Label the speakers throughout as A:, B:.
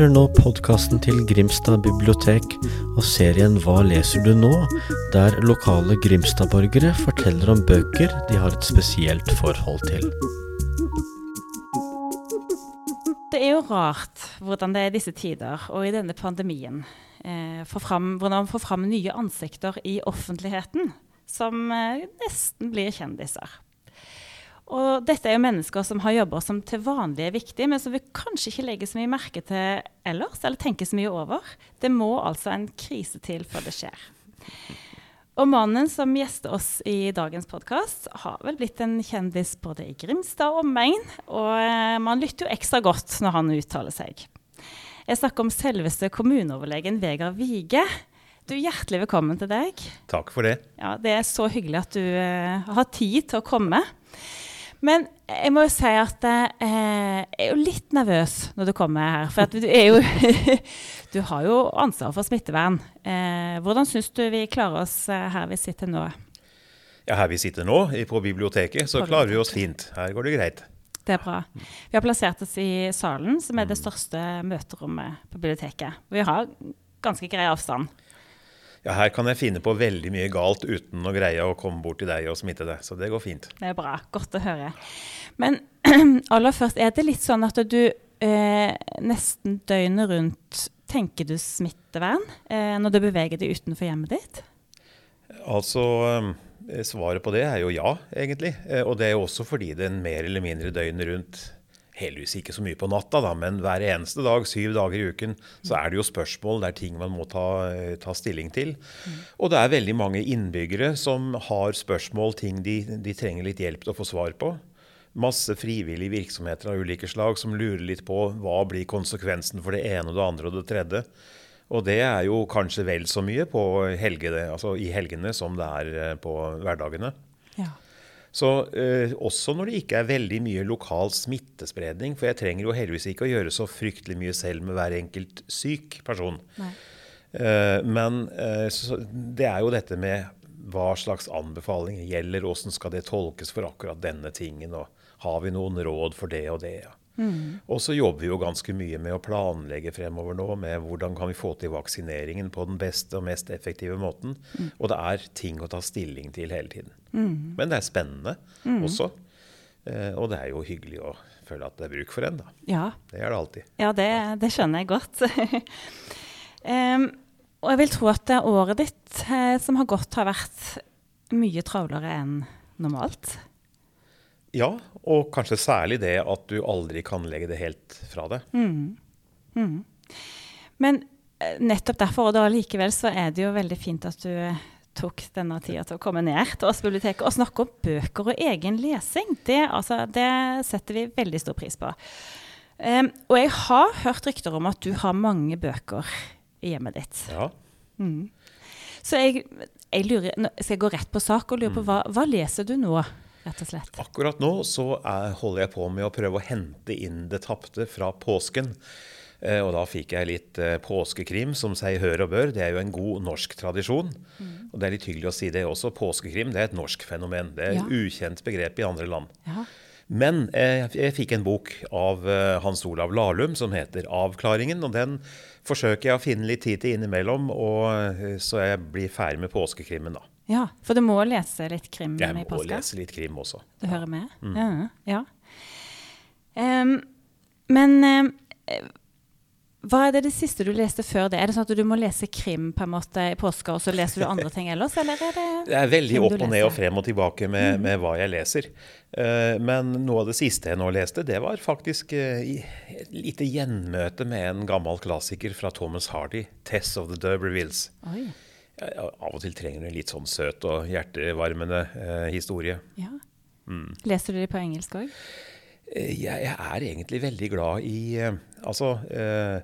A: Hører nå podkasten til Grimstad bibliotek og serien Hva leser du nå?, der lokale Grimstad-borgere forteller om bøker de har et spesielt forhold til.
B: Det er jo rart hvordan det er i disse tider og i denne pandemien eh, fram, hvordan man får fram nye ansikter i offentligheten som eh, nesten blir kjendiser. Og dette er jo mennesker som har jobber som til vanlig er viktige, men som vi kanskje ikke legger så mye merke til ellers, eller tenker så mye over. Det må altså en krise til før det skjer. Og mannen som gjester oss i dagens podkast, har vel blitt en kjendis både i Grimstad og omegn, og eh, man lytter jo ekstra godt når han uttaler seg. Jeg snakker om selveste kommuneoverlegen Vegard Vige. Du, Hjertelig velkommen til deg.
C: Takk for det.
B: Ja, Det er så hyggelig at du uh, har tid til å komme. Men jeg må jo si at eh, jeg er jo litt nervøs når du kommer her. For du, jo, du har jo ansvar for smittevern. Eh, hvordan syns du vi klarer oss eh, her vi sitter nå?
C: Ja, Her vi sitter nå, på biblioteket, så klarer vi oss fint. Her går det greit.
B: Det er bra. Vi har plassert oss i salen, som er det største møterommet på biblioteket. Vi har ganske grei avstand.
C: Ja, her kan jeg finne på veldig mye galt uten å greie å komme bort til deg og smitte deg. Så det går fint.
B: Det er bra. Godt å høre. Men aller først, er det litt sånn at du eh, nesten døgnet rundt tenker du smittevern eh, når du beveger deg utenfor hjemmet ditt?
C: Altså, eh, svaret på det er jo ja, egentlig. Eh, og det er jo også fordi den mer eller mindre døgnet rundt heldigvis ikke så mye på natta, da, men hver eneste dag, syv dager i uken, så er det jo spørsmål. Det er ting man må ta, ta stilling til. Og det er veldig mange innbyggere som har spørsmål, ting de, de trenger litt hjelp til å få svar på. Masse frivillige virksomheter av ulike slag som lurer litt på hva blir konsekvensen for det ene og det andre og det tredje. Og det er jo kanskje vel så mye helgene, altså i helgene som det er eh, på hverdagene. Så eh, Også når det ikke er veldig mye lokal smittespredning. For jeg trenger jo heldigvis ikke å gjøre så fryktelig mye selv med hver enkelt syk person. Eh, men eh, det er jo dette med hva slags anbefalinger gjelder, hvordan skal det tolkes for akkurat denne tingen, og har vi noen råd for det og det. Ja. Mm. Og så jobber vi jo ganske mye med å planlegge fremover nå med hvordan kan vi få til vaksineringen på den beste og mest effektive måten. Mm. Og det er ting å ta stilling til hele tiden. Mm. Men det er spennende mm. også. Eh, og det er jo hyggelig å føle at det er bruk for en, da.
B: Ja.
C: Det er det alltid.
B: Ja, det, det skjønner jeg godt. um, og jeg vil tro at året ditt eh, som har gått, har vært mye travlere enn normalt.
C: Ja, og kanskje særlig det at du aldri kan legge det helt fra deg. Mm.
B: Mm. Men eh, nettopp derfor, og da likevel, så er det jo veldig fint at du eh, tok denne tida til å komme ned til oss biblioteket og snakke om bøker og egen lesing. Det, altså, det setter vi veldig stor pris på. Um, og jeg har hørt rykter om at du har mange bøker i hjemmet ditt.
C: Ja. Mm.
B: Så jeg, jeg lurer, skal jeg gå rett på sak og lure på mm. hva, hva leser du nå? Rett og slett?
C: Akkurat nå så er, holder jeg på med å prøve å hente inn det tapte fra påsken. Eh, og da fikk jeg litt eh, påskekrim, som seg hør og bør. Det er jo en god norsk tradisjon. Mm. Og det er litt hyggelig å si det også. Påskekrim det er et norsk fenomen. Det er et ja. ukjent begrep i andre land. Ja. Men eh, jeg fikk en bok av Hans Olav Lahlum som heter 'Avklaringen'. og Den forsøker jeg å finne litt tid til innimellom, og, så jeg blir ferdig med påskekrimmen da.
B: Ja, For du må lese litt krim
C: jeg
B: i påska?
C: Jeg må lese litt krim også.
B: Du ja. hører med? Mm. Ja. ja. Um, men um, hva er det, det siste du leste før det? Er det sånn at du må lese krim på en måte i påska, og så leser du andre ting ellers? Eller er det
C: Det er veldig opp og ned og frem og tilbake med, mm. med hva jeg leser. Uh, men noe av det siste jeg nå leste, det var faktisk uh, et lite gjenmøte med en gammel klassiker fra Thomas Hardy, 'Tess of the D'Urbervilles'. Oi av og til trenger du en litt sånn søt og hjertevarmende eh, historie. Ja.
B: Mm. Leser du de på engelsk òg?
C: Eh, jeg, jeg, er egentlig veldig glad i eh, Altså eh,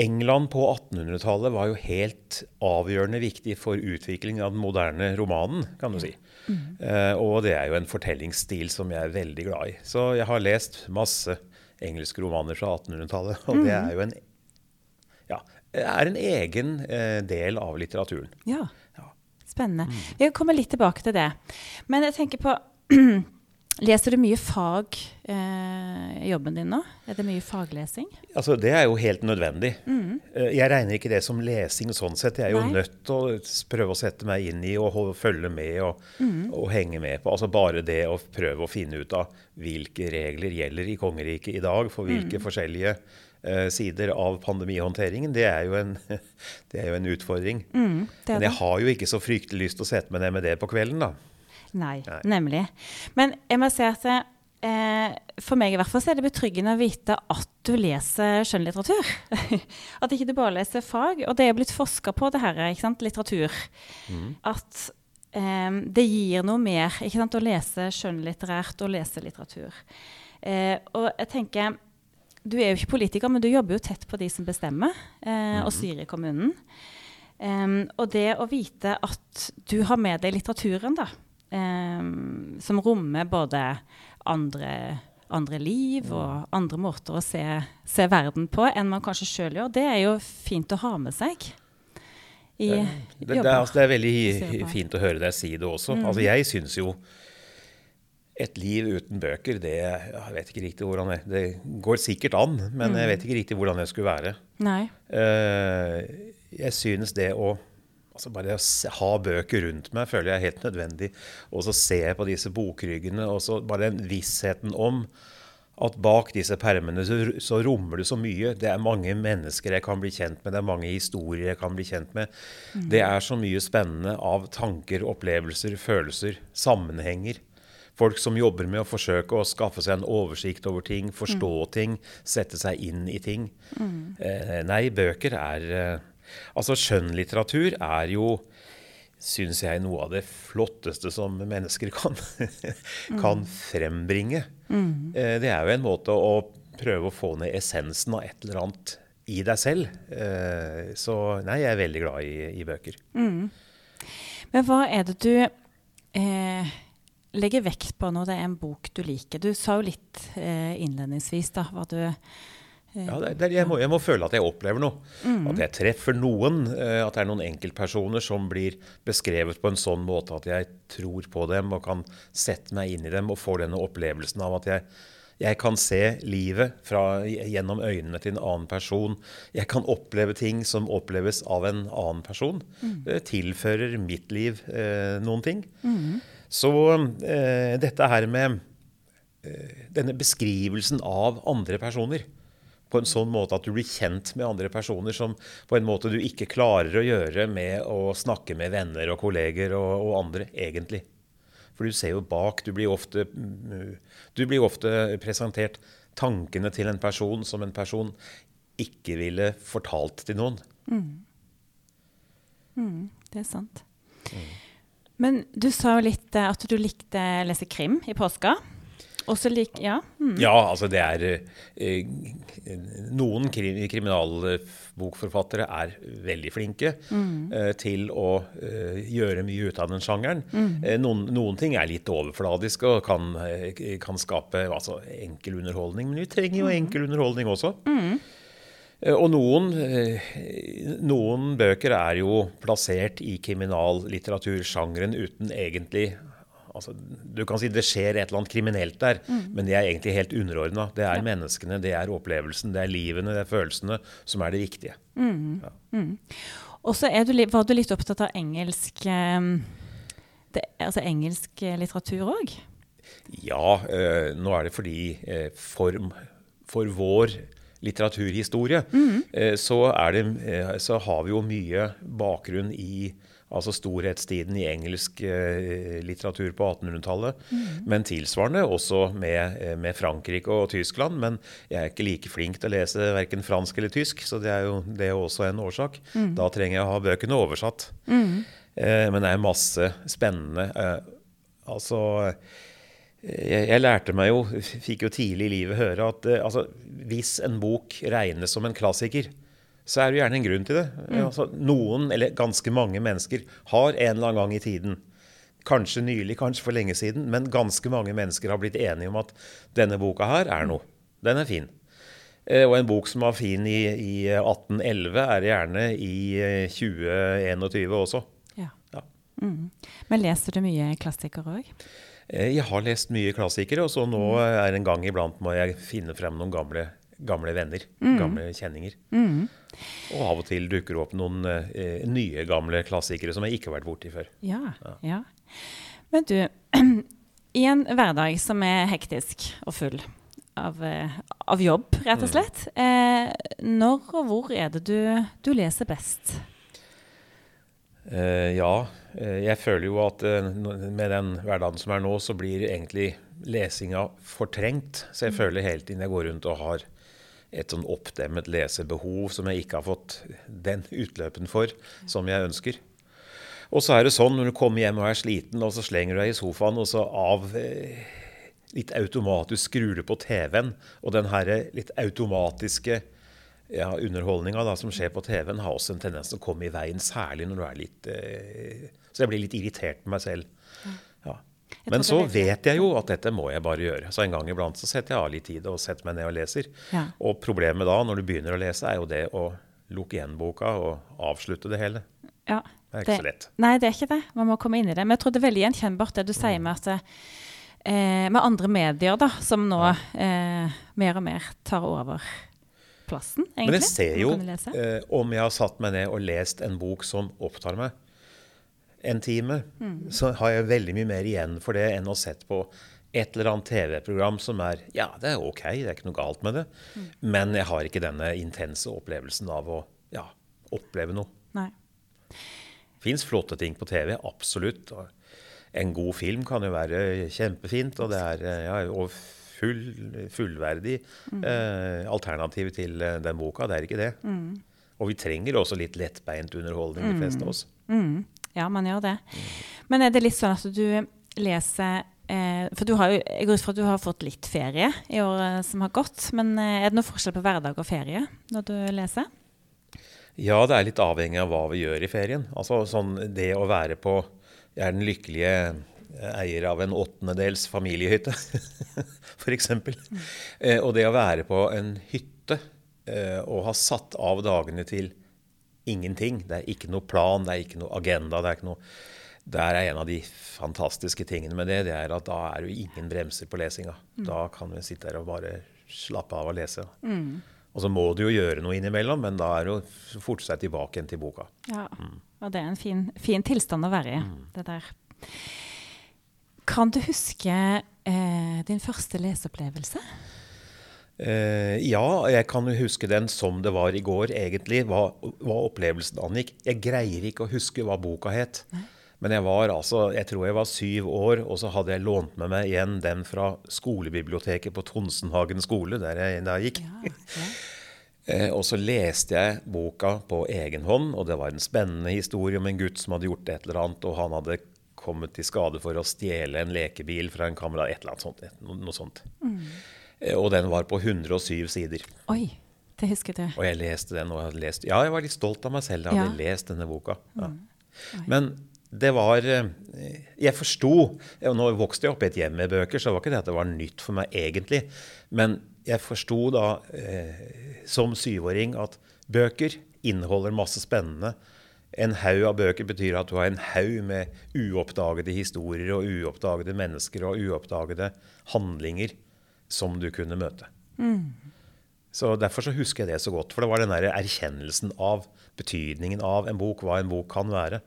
C: England på 1800-tallet var jo helt avgjørende viktig for utviklingen av den moderne romanen, kan du si. Mm. Eh, og det er jo en fortellingsstil som jeg er veldig glad i. Så jeg har lest masse engelske romaner fra 1800-tallet, og mm. det er jo en ja, er en egen eh, del av litteraturen.
B: Ja. ja. Spennende. Mm. Vi kommer litt tilbake til det. Men jeg tenker på Leser du mye fag eh, jobben din nå? Er det mye faglesing?
C: Altså, Det er jo helt nødvendig. Mm. Jeg regner ikke det som lesing sånn sett. Jeg er jo
B: Nei.
C: nødt til å prøve å sette meg inn i og følge med og, mm. og henge med på. Altså Bare det å prøve å finne ut av hvilke regler gjelder i kongeriket i dag for hvilke
B: Mm.
C: forskjellige eh, sider av pandemihåndteringen, det er jo en, det er jo en utfordring.
B: Mm,
C: Men jeg har jo ikke så fryktelig lyst til å sette meg ned med det på kvelden, da.
B: Nei,
C: Nei.
B: nemlig. Men jeg må si at eh, for meg i hvert fall så er det betryggende å vite at du leser skjønnlitteratur. at ikke du bare leser fag. Og det er blitt forska på det her, ikke sant? litteratur. At eh, det gir noe mer ikke sant? å lese skjønnlitterært og lese litteratur. Eh, og jeg tenker Du er jo ikke politiker, men du jobber jo tett på de som bestemmer, eh, og styrer i kommunen. Um, og det å vite at du har med deg litteraturen, da, um, som rommer både andre, andre liv og andre måter å se, se verden på enn man kanskje sjøl gjør, det er jo fint å ha med seg. I
C: Det, det,
B: det,
C: er, altså, det er veldig fint å høre deg si det også.
B: Mm.
C: Altså, jeg syns jo et liv uten bøker, det Jeg vet ikke riktig hvordan det Det går sikkert an, men jeg vet ikke riktig hvordan det skulle være.
B: Nei.
C: Eh, jeg synes det å altså bare å ha bøker rundt meg føler jeg er helt nødvendig. Og så ser jeg på disse bokryggene, og så bare den vissheten om at bak disse permene så, så rommer det så mye. Det er mange mennesker jeg kan bli kjent med, det er mange historier jeg kan bli kjent med. Det er så mye spennende av tanker, opplevelser, følelser, sammenhenger. Folk som jobber med å forsøke å skaffe seg en oversikt over ting, forstå ting, sette seg inn i ting. Eh, nei, bøker er eh, Altså, skjønnlitteratur er jo syns jeg noe av det flotteste som mennesker kan, kan frembringe. Eh, Det er jo en måte å prøve å få ned essensen av et eller annet i deg selv. Eh, Så nei, jeg er veldig glad i, i bøker.
B: Men hva er det du eh, legger vekt på når det er en bok du liker? Du sa jo litt eh, innledningsvis da, hva du eh,
C: Ja, det, det, jeg, må, jeg må føle at jeg opplever noe. At jeg treffer noen. eh, At det er noen enkeltpersoner som blir beskrevet på en sånn måte at jeg tror på dem og kan sette meg inn i dem og får denne opplevelsen av at jeg, jeg kan se livet fra, gjennom øynene til en annen person. Jeg kan oppleve ting som oppleves av en annen person. Det tilfører mitt liv eh, noen ting. Så eh, dette her med eh, denne beskrivelsen av andre personer på en sånn måte at du blir kjent med andre personer som på en måte du ikke klarer å gjøre med å snakke med venner og kolleger og, og andre, egentlig. For du ser jo bak. Du blir, ofte, mm, du blir ofte presentert tankene til en person som en person ikke ville fortalt til noen.
B: Det er sant. Men du sa jo litt eh, at du likte å lese krim i påska. Også lik... Ja. Mm.
C: Ja, altså det er eh, Noen krim, kriminalbokforfattere er veldig flinke eh, til å eh, gjøre mye ut av den sjangeren. Eh, noen, noen ting er litt overfladiske og kan, eh, kan skape altså, enkel underholdning. Men vi trenger jo enkel underholdning også. Eh, Og noen, eh, noen bøker er jo plassert i kriminallitteratursjangeren uten egentlig altså, Du kan si det skjer et eller annet kriminelt der, men det er egentlig helt underordna. Det er menneskene, det er opplevelsen, det er livene, det er følelsene som er det viktige.
B: Og så Mm. Og så var du litt opptatt av engelsk eh, det, Altså engelsk eh, litteratur òg?
C: Ja, Øh, nå er det fordi øh, for, for vår litteraturhistorie eh, så, det, eh, så har vi jo mye bakgrunn i altså storhetstiden i engelsk eh, litteratur på 1800-tallet. Men tilsvarende også med, med Frankrike og Tyskland. Men jeg er ikke like flink til å lese verken fransk eller tysk, så det er jo det er også en årsak. Da trenger jeg å ha bøkene oversatt. Eh, men det er masse spennende. Eh, altså jeg, jeg lærte meg jo, fikk jo tidlig i livet høre at eh, altså, hvis en bok regnes som en klassiker, så er det gjerne en grunn til det. Altså, noen, eller ganske mange mennesker, har en eller annen gang i tiden, kanskje nylig, kanskje for lenge siden, men ganske mange mennesker har blitt enige om at denne boka her er noe. Den er fin. Eh, Og en bok som var fin i, i 1811, er gjerne i eh, 2021 også.
B: Ja.
C: Ja.
B: Mm. Men leser du mye klassikere òg?
C: Eh, jeg har lest mye klassikere, og så nå er en gang iblant må jeg finne frem noen gamle, gamle venner. Gamle kjenninger. Og av og til dukker det opp noen eh, nye, gamle klassikere som jeg ikke har vært borti før.
B: Ja, ja. Men du, i en hverdag som er hektisk og full av, eh, av jobb, rett og slett, eh, når og hvor er det du, du leser best?
C: Eh, ja, eh, jeg føler jo at eh, med den hverdagen som er nå, så blir egentlig lesinga fortrengt. Så jeg føler hele tiden jeg går rundt og har et sånn oppdemmet lesebehov som jeg ikke har fått den utløpen for som jeg ønsker. Og så er det sånn når du kommer hjem og er sliten, og så slenger du deg i sofaen, og så av litt automatisk skrur du på TV-en, og den herre litt automatiske ja, underholdninga da, som skjer på TV-en, har også en tendens til å komme i veien, særlig når du er litt eh, Så jeg blir litt irritert på meg selv. Ja. Men så
B: det
C: vet jeg jo at dette må jeg bare gjøre. Så en gang iblant så setter jeg av litt tid og setter meg ned og leser.
B: Ja.
C: Og problemet da, når du begynner å lese, er jo det å lukke igjen boka og avslutte det hele.
B: Ja,
C: Det er ikke så lett.
B: Nei, det er ikke det. Man må komme inn i det. Men jeg tror det er veldig gjenkjennbart det du sier
C: Mm.
B: med at eh, med andre medier da, som nå eh, mer og mer tar over plassen, egentlig.
C: Men jeg ser jo, eh, om jeg har satt meg ned og lest en bok som opptar meg en time,
B: Mm.
C: så har jeg veldig mye mer igjen for det enn å sette på et eller annet TV-program som er Ja, det er ok, det er ikke noe galt med det,
B: Mm.
C: men jeg har ikke denne intense opplevelsen av å ja, oppleve noe.
B: Nei.
C: Fins flotte ting på TV, absolutt. En god film kan jo være kjempefint, og det er eh, ja, og full, fullverdig eh, alternativ til eh, den boka. Det er ikke det. Og vi trenger også litt lettbeint underholdning, de fleste av oss.
B: Mm. Ja, man gjør det. Men er det litt sånn at du leser eh, For du har jo, jeg går ut fra at du har fått litt ferie i året som har gått. Men eh, er det noe forskjell på hverdag og ferie når du leser?
C: Ja, det er litt avhengig av hva vi gjør i ferien. Altså sånn det å være på Jeg er den lykkelige eier av en åttendedels familiehytte, f.eks. Eh, og det å være på en hytte eh, og ha satt av dagene til ingenting. Det er ikke noe plan, det er ikke noe agenda. det er ikke noe... Der er en av de fantastiske tingene med det, det er at da er det ingen bremser på lesinga. Da kan vi sitte der og bare slappe av og lese. Og så må du jo gjøre noe innimellom, men da er det jo forte seg tilbake igjen til boka.
B: Ja.
C: Mm.
B: Og det er en fin, fin tilstand å være i, det der. Kan du huske eh, din første leseopplevelse?
C: Eh, ja, jeg kan huske den som det var i går, egentlig, hva, hva opplevelsen angikk. Jeg greier ikke å huske hva boka het. Men jeg var altså, jeg tror jeg var syv år, og så hadde jeg lånt med meg igjen den fra skolebiblioteket på Tonsenhagen skole, der jeg da gikk.
B: Ja, ja.
C: Eh, og så leste jeg boka på egen hånd, og det var en spennende historie om en gutt som hadde gjort et eller annet, og han hadde kommet i skade for å stjele en lekebil fra en kamerat, et eller annet sånt. Noe, sånt. Mm. og den var på 107 sider.
B: Oi, det husket jeg.
C: Og jeg leste den, og jeg hadde lest Ja, jeg var litt stolt av meg selv. Jeg hadde
B: Ja.
C: lest denne boka. Ja. Men det var eh, Jeg forsto Nå vokste jeg opp i et hjem med bøker, så det var ikke det at det var nytt for meg egentlig. Men jeg forsto da eh, som syvåring at bøker inneholder masse spennende. En haug av bøker betyr at du har en haug med uoppdagede historier og uoppdagede mennesker og uoppdagede handlinger som du kunne møte. Så Derfor så husker jeg det så godt. For det var den der erkjennelsen av betydningen av en bok, hva en bok kan være.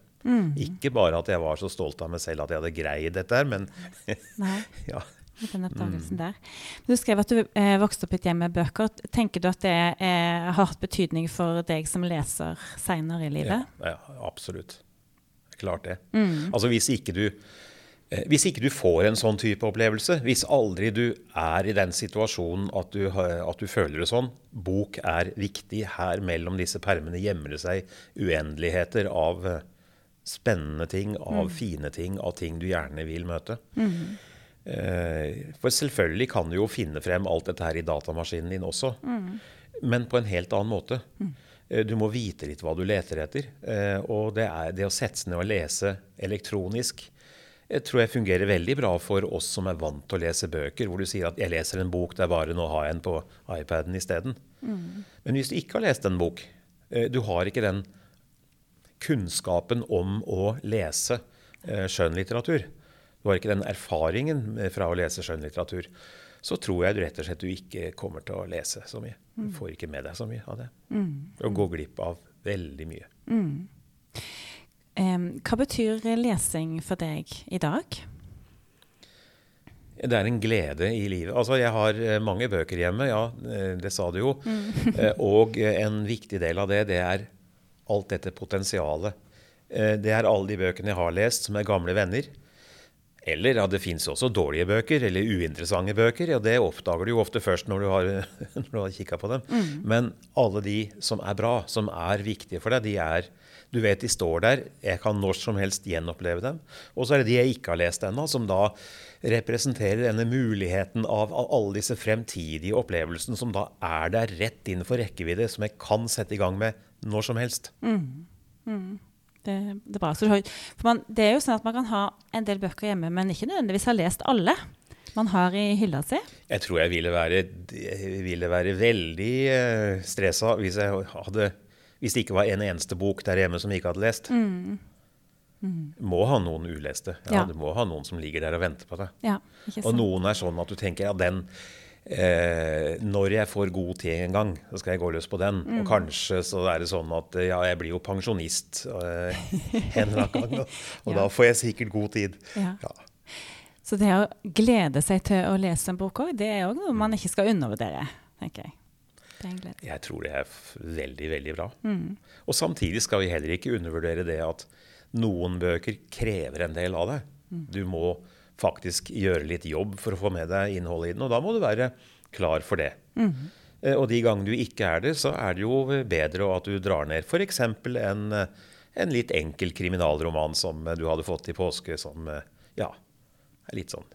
C: Ikke bare at jeg var så stolt av meg selv at jeg hadde greid dette, her, men ja.
B: Den oppdagelsen der. Du skrev at du eh, vokste opp i et hjem med bøker. Tenker du at det eh, har hatt betydning for deg som leser seinere i livet?
C: ja, absolutt. Klart det. Altså hvis ikke du eh, hvis ikke du får en sånn type opplevelse, hvis aldri du er i den situasjonen at du, at du føler det sånn Bok er viktig. Her mellom disse permene gjemmer det seg uendeligheter av eh, spennende ting, av fine ting, av ting du gjerne vil møte. Eh, For selvfølgelig kan du jo finne frem alt dette her i datamaskinen din også, men på en helt annen måte. Mm. Du må vite litt hva du leter etter. eh, Og det, er, det å sette seg ned og lese elektronisk jeg tror jeg fungerer veldig bra for oss som er vant til å lese bøker, hvor du sier at 'jeg leser en bok, det er bare nå har jeg en på iPaden isteden'. Men hvis du ikke har lest en bok, eh, du har ikke den kunnskapen om å lese eh, skjønnlitteratur, du har ikke den erfaringen fra å lese skjønnlitteratur, så tror jeg rett og slett du ikke kommer til å lese så mye. Du får ikke med deg så mye av det. Og går glipp av veldig mye.
B: Um, hva betyr lesing for deg i dag?
C: Det er en glede i livet. Altså, jeg har eh, mange bøker hjemme, ja, eh, det sa du jo. Mm. Og eh, en viktig del av det, det er alt dette potensialet. Det er alle de bøkene jeg har lest som er gamle venner. Eller ja, det fins også dårlige bøker, eller uinteressante bøker. og Det oppdager du jo ofte først når du har, når du har kikka på dem. Men alle de som er bra, som er viktige for deg, de er Du vet de står der. Jeg kan når som helst gjenoppleve dem. Og så er det de jeg ikke har lest ennå, som da representerer denne muligheten av av alle disse fremtidige opplevelsene som da er der rett innenfor rekkevidde, som jeg kan sette i gang med når som helst.
B: Det, det er bra. Man, det er jo sånn at man kan ha en del bøker hjemme, men ikke nødvendigvis ha lest alle man har i hylla si.
C: Jeg tror jeg ville være, ville være veldig uh, stressa hvis, jeg hadde, hvis det ikke var en eneste bok der hjemme som jeg ikke hadde lest. Må ha noen uleste. Ja,
B: Ja.
C: Du må ha noen som ligger der og venter på deg.
B: Ja,
C: Og noen er sånn at du tenker ja, den eh, Når jeg får god tid en gang, så skal jeg gå løs på den.
B: Mm.
C: Og kanskje så er det sånn at ja, jeg blir jo pensjonist eh, en eller annen gang. Og,
B: Ja.
C: da får jeg sikkert god tid.
B: Ja.
C: Ja.
B: Så det å glede seg til å lese en bok òg, det er òg noe man ikke skal undervurdere, tenker jeg.
C: Jeg tror det er veldig, veldig bra.
B: Mm.
C: Og samtidig skal vi heller ikke undervurdere det at noen bøker krever en del av deg.
B: Mm.
C: Du må faktisk gjøre litt jobb for å få med deg innholdet i den, og da må du være klar for det.
B: Mm.
C: Og de gangene du ikke er det, så er det jo bedre at du drar ned f.eks. En, en litt enkel kriminalroman som eh, du hadde fått i påske, som eh, ja, er litt sånn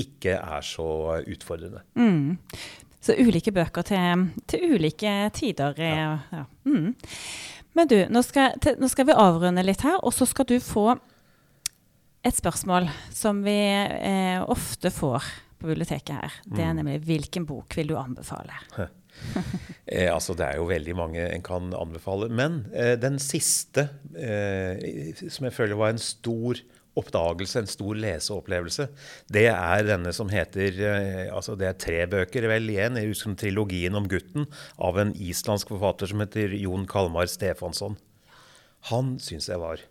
C: ikke er så utfordrende.
B: Mm. Så ulike bøker til, til ulike tider. Ja. Ja. Mm. Men du, nå skal, til, nå skal vi avrunde litt her, og så skal du få et spørsmål som vi eh, ofte får på biblioteket her. Det er nemlig hvilken bok vil du anbefale?
C: Eh, altså, det er jo veldig mange en kan anbefale. Men eh, den siste, eh, som jeg føler var en stor oppdagelse, en stor leseopplevelse, det er denne som heter eh, altså Det er tre bøker, vel, igjen. Jeg husker trilogien om gutten av en islandsk forfatter som heter Jon Kalmar Stefansson. Han syns jeg var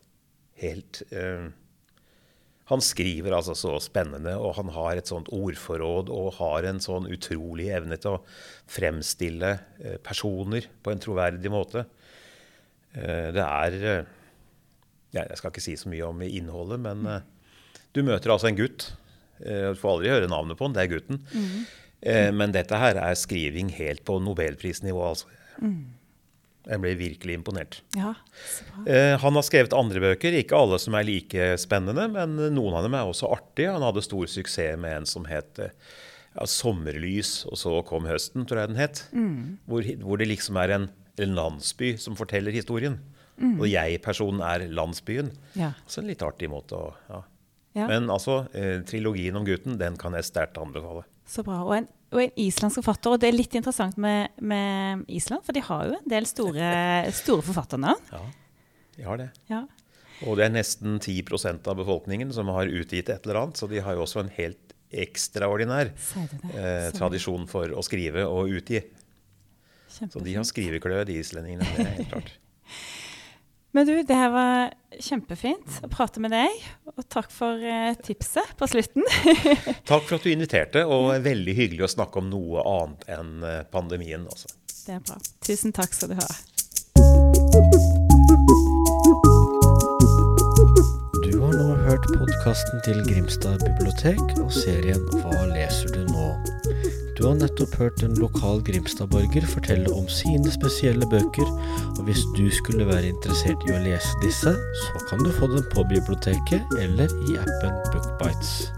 C: helt eh, han skriver altså så spennende, og han har et sånt ordforråd og har en sånn utrolig evne til å fremstille eh, personer på en troverdig måte. Eh, det er eh, Jeg skal ikke si så mye om innholdet, men du møter altså en gutt. Du får aldri høre navnet på han, det er gutten. Mm. men dette her er skriving helt på nobelprisnivå, altså. Jeg ble virkelig imponert.
B: Ja.
C: Eh, han har skrevet andre bøker, ikke alle som er like spennende, men noen av dem er også artige. Han hadde stor suksess med en som het eh, ja, 'Sommerlys', og så kom 'Høsten', tror jeg den het. Hvor, hvor det liksom er en, en landsby som forteller historien. Og jeg-personen er landsbyen.
B: Ja.
C: Så en litt artig måte å ja.
B: Ja.
C: Men altså, eh, trilogien om gutten, den kan jeg sterkt anbefale.
B: Så bra. Og en, og en islandsk forfatter. Og det er litt interessant med, med Island, for de har jo en del store, store forfatternavn.
C: Ja, de har det.
B: Ja.
C: Og det er nesten 10% av befolkningen som har utgitt et eller annet, så de har jo også en helt ekstraordinær eh, tradisjon for å skrive og utgi. Så de har skrivekløe, de islendingene. Det er helt klart.
B: Men du, det her var kjempefint å prate med deg. Og takk for eh, tipset på slutten.
C: Takk for at du inviterte, og veldig hyggelig å snakke om noe annet enn eh, pandemien. Også.
B: Det er bra. Tusen takk skal du ha.
A: Du har nå hørt podkasten til Grimstad bibliotek og serien Hva leser du nå? Du har nettopp hørt en lokal Grimstad-borger fortelle om sine spesielle bøker, og hvis du skulle være interessert i å lese disse, så kan du få dem på biblioteket eller i appen Bookbites.